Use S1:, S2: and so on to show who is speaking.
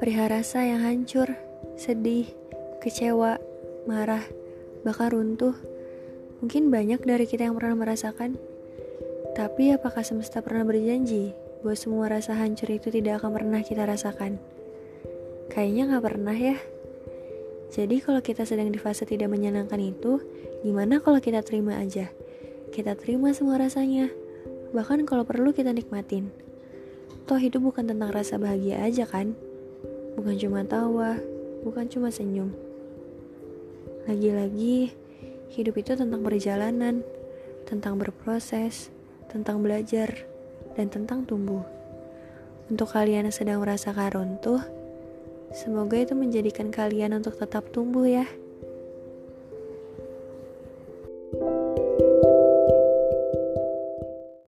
S1: perihal rasa yang hancur, sedih, kecewa, marah, bahkan runtuh. Mungkin banyak dari kita yang pernah merasakan. Tapi apakah semesta pernah berjanji bahwa semua rasa hancur itu tidak akan pernah kita rasakan? Kayaknya gak pernah ya. Jadi kalau kita sedang di fase tidak menyenangkan itu, gimana kalau kita terima aja? Kita terima semua rasanya. Bahkan kalau perlu kita nikmatin. Toh hidup bukan tentang rasa bahagia aja kan? Bukan cuma tawa, bukan cuma senyum. Lagi-lagi, hidup itu tentang perjalanan, tentang berproses, tentang belajar, dan tentang tumbuh. Untuk kalian yang sedang merasakan runtuh, Semoga itu menjadikan kalian untuk tetap tumbuh ya.